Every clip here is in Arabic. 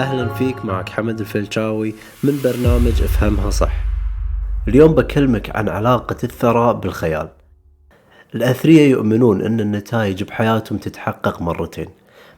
أهلا فيك معك حمد الفلشاوي من برنامج أفهمها صح. اليوم بكلمك عن علاقة الثراء بالخيال. الأثرياء يؤمنون أن النتائج بحياتهم تتحقق مرتين.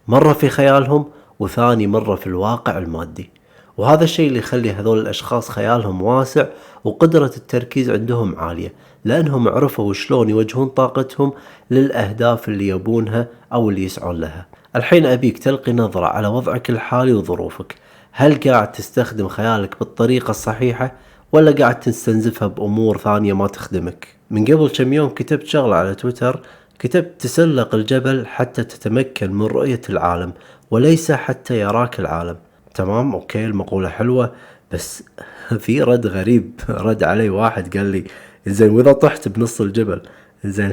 مرة في خيالهم وثاني مرة في الواقع المادي. وهذا الشيء اللي يخلي هذول الأشخاص خيالهم واسع وقدرة التركيز عندهم عالية. لأنهم عرفوا شلون يوجهون طاقتهم للأهداف اللي يبونها أو اللي يسعون لها. الحين أبيك تلقي نظرة على وضعك الحالي وظروفك. هل قاعد تستخدم خيالك بالطريقة الصحيحة ولا قاعد تستنزفها بأمور ثانية ما تخدمك؟ من قبل كم يوم كتبت شغلة على تويتر كتبت تسلق الجبل حتى تتمكن من رؤية العالم وليس حتى يراك العالم. تمام أوكي المقولة حلوة بس في رد غريب رد علي واحد قال لي زين وإذا طحت بنص الجبل زين.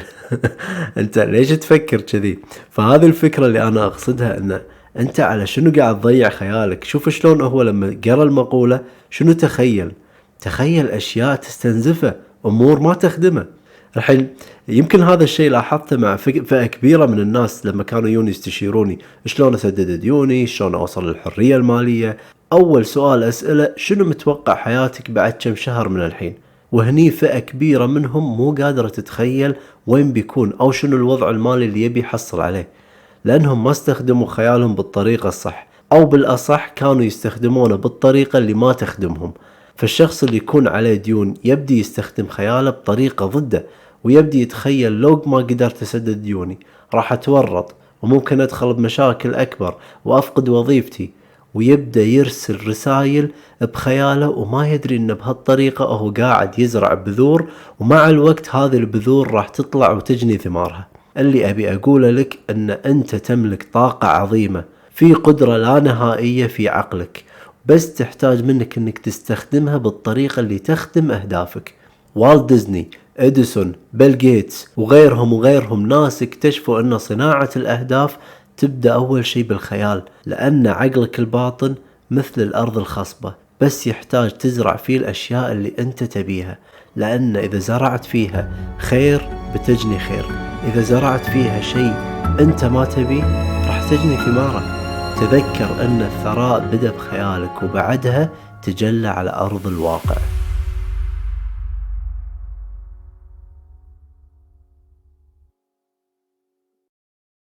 انت ليش تفكر كذي؟ فهذه الفكرة اللي أنا أقصدها إنه أنت على شنو قاعد تضيع خيالك؟ شوف شلون هو لما قرأ المقولة شنو تخيل؟ تخيل أشياء تستنزفه أمور ما تخدمه. الحين يمكن هذا الشيء لاحظته مع فئة كبيرة من الناس لما كانوا يجون يستشيروني شلون أسدد ديوني؟ شلون أوصل للحرية المالية؟ أول سؤال أسأله شنو متوقع حياتك بعد كم شهر من الحين؟ وهني فئة كبيرة منهم مو قادرة تتخيل وين بيكون أو شنو الوضع المالي اللي يبي يحصل عليه. لأنهم ما استخدموا خيالهم بالطريقة الصح أو بالأصح كانوا يستخدمونه بالطريقة اللي ما تخدمهم. فالشخص اللي يكون عليه ديون يبدي يستخدم خياله بطريقة ضده ويبدي يتخيل لو ما قدرت أسدد ديوني راح أتورط وممكن أدخل بمشاكل أكبر وأفقد وظيفتي. ويبدأ يرسل رسائل بخياله وما يدري إنه بهالطريقة هو قاعد يزرع بذور ومع الوقت هذه البذور راح تطلع وتجني ثمارها. اللي أبي أقوله لك إن أنت تملك طاقة عظيمة في قدرة لا نهائية في عقلك بس تحتاج منك إنك تستخدمها بالطريقة اللي تخدم أهدافك. والت ديزني إديسون بيل جيتس وغيرهم وغيرهم ناس اكتشفوا إن صناعة الأهداف تبدأ أول شي بالخيال لأن عقلك الباطن مثل الأرض الخصبة بس يحتاج تزرع فيه الأشياء اللي أنت تبيها لأن إذا زرعت فيها خير بتجني خير إذا زرعت فيها شيء أنت ما تبيه راح تجني ثماره. تذكر أن الثراء بدأ بخيالك وبعدها تجلى على أرض الواقع.